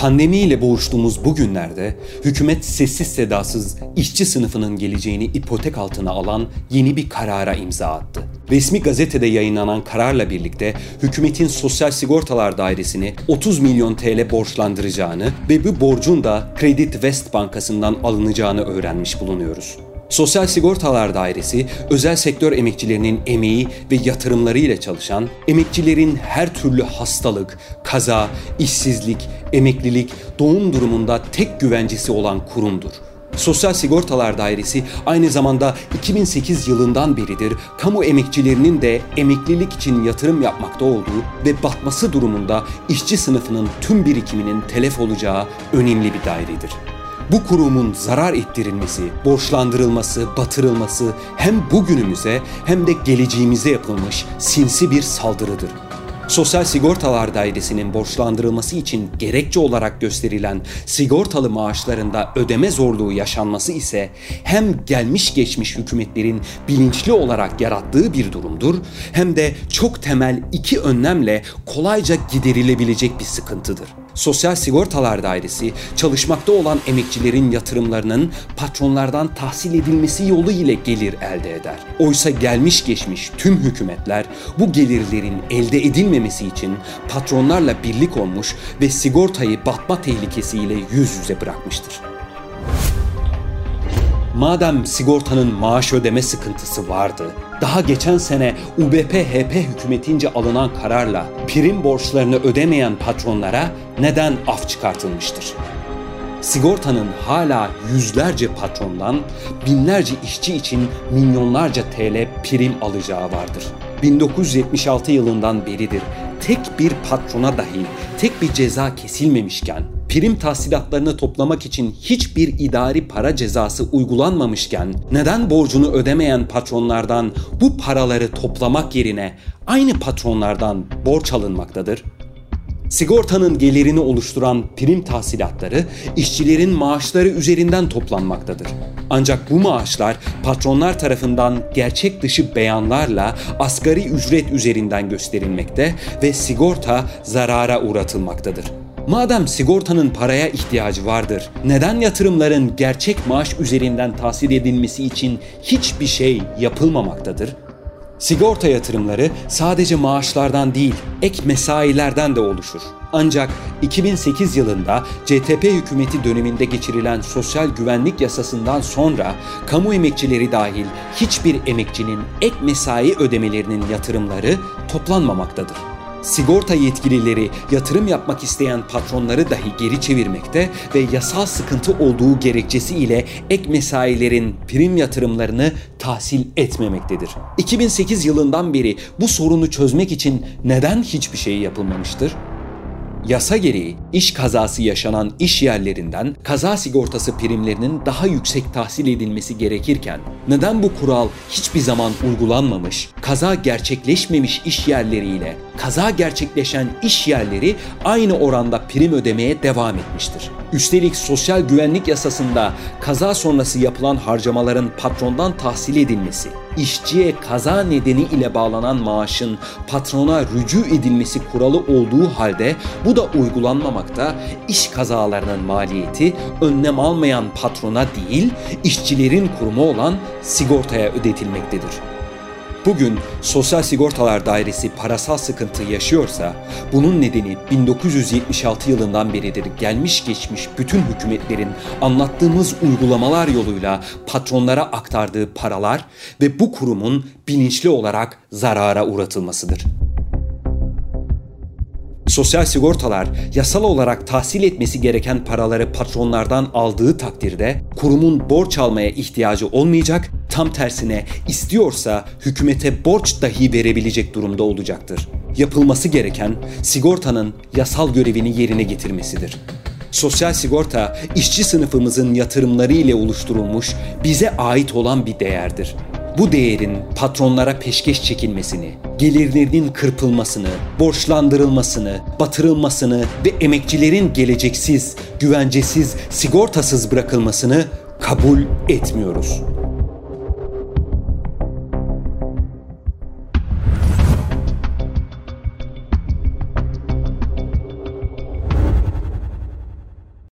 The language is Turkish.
Pandemiyle boğuştuğumuz bu günlerde hükümet sessiz sedasız işçi sınıfının geleceğini ipotek altına alan yeni bir karara imza attı. Resmi gazetede yayınlanan kararla birlikte hükümetin Sosyal Sigortalar Dairesi'ni 30 milyon TL borçlandıracağını ve bu borcun da Credit West Bankası'ndan alınacağını öğrenmiş bulunuyoruz. Sosyal Sigortalar Dairesi, özel sektör emekçilerinin emeği ve yatırımları ile çalışan, emekçilerin her türlü hastalık, kaza, işsizlik, emeklilik, doğum durumunda tek güvencesi olan kurumdur. Sosyal Sigortalar Dairesi aynı zamanda 2008 yılından beridir kamu emekçilerinin de emeklilik için yatırım yapmakta olduğu ve batması durumunda işçi sınıfının tüm birikiminin telef olacağı önemli bir dairedir. Bu kurumun zarar ettirilmesi, borçlandırılması, batırılması hem bugünümüze hem de geleceğimize yapılmış sinsi bir saldırıdır. Sosyal Sigortalar Dairesi'nin borçlandırılması için gerekçe olarak gösterilen sigortalı maaşlarında ödeme zorluğu yaşanması ise hem gelmiş geçmiş hükümetlerin bilinçli olarak yarattığı bir durumdur hem de çok temel iki önlemle kolayca giderilebilecek bir sıkıntıdır. Sosyal Sigortalar Dairesi çalışmakta olan emekçilerin yatırımlarının patronlardan tahsil edilmesi yolu ile gelir elde eder. Oysa gelmiş geçmiş tüm hükümetler bu gelirlerin elde edilmemesi için patronlarla birlik olmuş ve sigortayı batma tehlikesiyle yüz yüze bırakmıştır. Madem sigortanın maaş ödeme sıkıntısı vardı, daha geçen sene UBP-HP hükümetince alınan kararla prim borçlarını ödemeyen patronlara neden af çıkartılmıştır? Sigortanın hala yüzlerce patrondan binlerce işçi için milyonlarca TL prim alacağı vardır. 1976 yılından beridir tek bir patrona dahi tek bir ceza kesilmemişken prim tahsilatlarını toplamak için hiçbir idari para cezası uygulanmamışken neden borcunu ödemeyen patronlardan bu paraları toplamak yerine aynı patronlardan borç alınmaktadır? Sigortanın gelirini oluşturan prim tahsilatları işçilerin maaşları üzerinden toplanmaktadır. Ancak bu maaşlar patronlar tarafından gerçek dışı beyanlarla asgari ücret üzerinden gösterilmekte ve sigorta zarara uğratılmaktadır. Madem sigortanın paraya ihtiyacı vardır, neden yatırımların gerçek maaş üzerinden tahsil edilmesi için hiçbir şey yapılmamaktadır? Sigorta yatırımları sadece maaşlardan değil, ek mesailerden de oluşur. Ancak 2008 yılında CTP hükümeti döneminde geçirilen sosyal güvenlik yasasından sonra kamu emekçileri dahil hiçbir emekçinin ek mesai ödemelerinin yatırımları toplanmamaktadır sigorta yetkilileri yatırım yapmak isteyen patronları dahi geri çevirmekte ve yasal sıkıntı olduğu gerekçesiyle ek mesailerin prim yatırımlarını tahsil etmemektedir. 2008 yılından beri bu sorunu çözmek için neden hiçbir şey yapılmamıştır? Yasa gereği iş kazası yaşanan iş yerlerinden kaza sigortası primlerinin daha yüksek tahsil edilmesi gerekirken neden bu kural hiçbir zaman uygulanmamış, kaza gerçekleşmemiş iş yerleriyle kaza gerçekleşen iş yerleri aynı oranda prim ödemeye devam etmiştir. Üstelik sosyal güvenlik yasasında kaza sonrası yapılan harcamaların patrondan tahsil edilmesi, işçiye kaza nedeni ile bağlanan maaşın patrona rücu edilmesi kuralı olduğu halde bu da uygulanmamakta, iş kazalarının maliyeti önlem almayan patrona değil, işçilerin kurumu olan sigortaya ödetilmektedir. Bugün Sosyal Sigortalar Dairesi parasal sıkıntı yaşıyorsa bunun nedeni 1976 yılından beridir gelmiş geçmiş bütün hükümetlerin anlattığımız uygulamalar yoluyla patronlara aktardığı paralar ve bu kurumun bilinçli olarak zarara uğratılmasıdır. Sosyal sigortalar yasal olarak tahsil etmesi gereken paraları patronlardan aldığı takdirde kurumun borç almaya ihtiyacı olmayacak, tam tersine istiyorsa hükümete borç dahi verebilecek durumda olacaktır. Yapılması gereken sigortanın yasal görevini yerine getirmesidir. Sosyal sigorta işçi sınıfımızın yatırımları ile oluşturulmuş bize ait olan bir değerdir bu değerin patronlara peşkeş çekilmesini, gelirlerinin kırpılmasını, borçlandırılmasını, batırılmasını ve emekçilerin geleceksiz, güvencesiz, sigortasız bırakılmasını kabul etmiyoruz.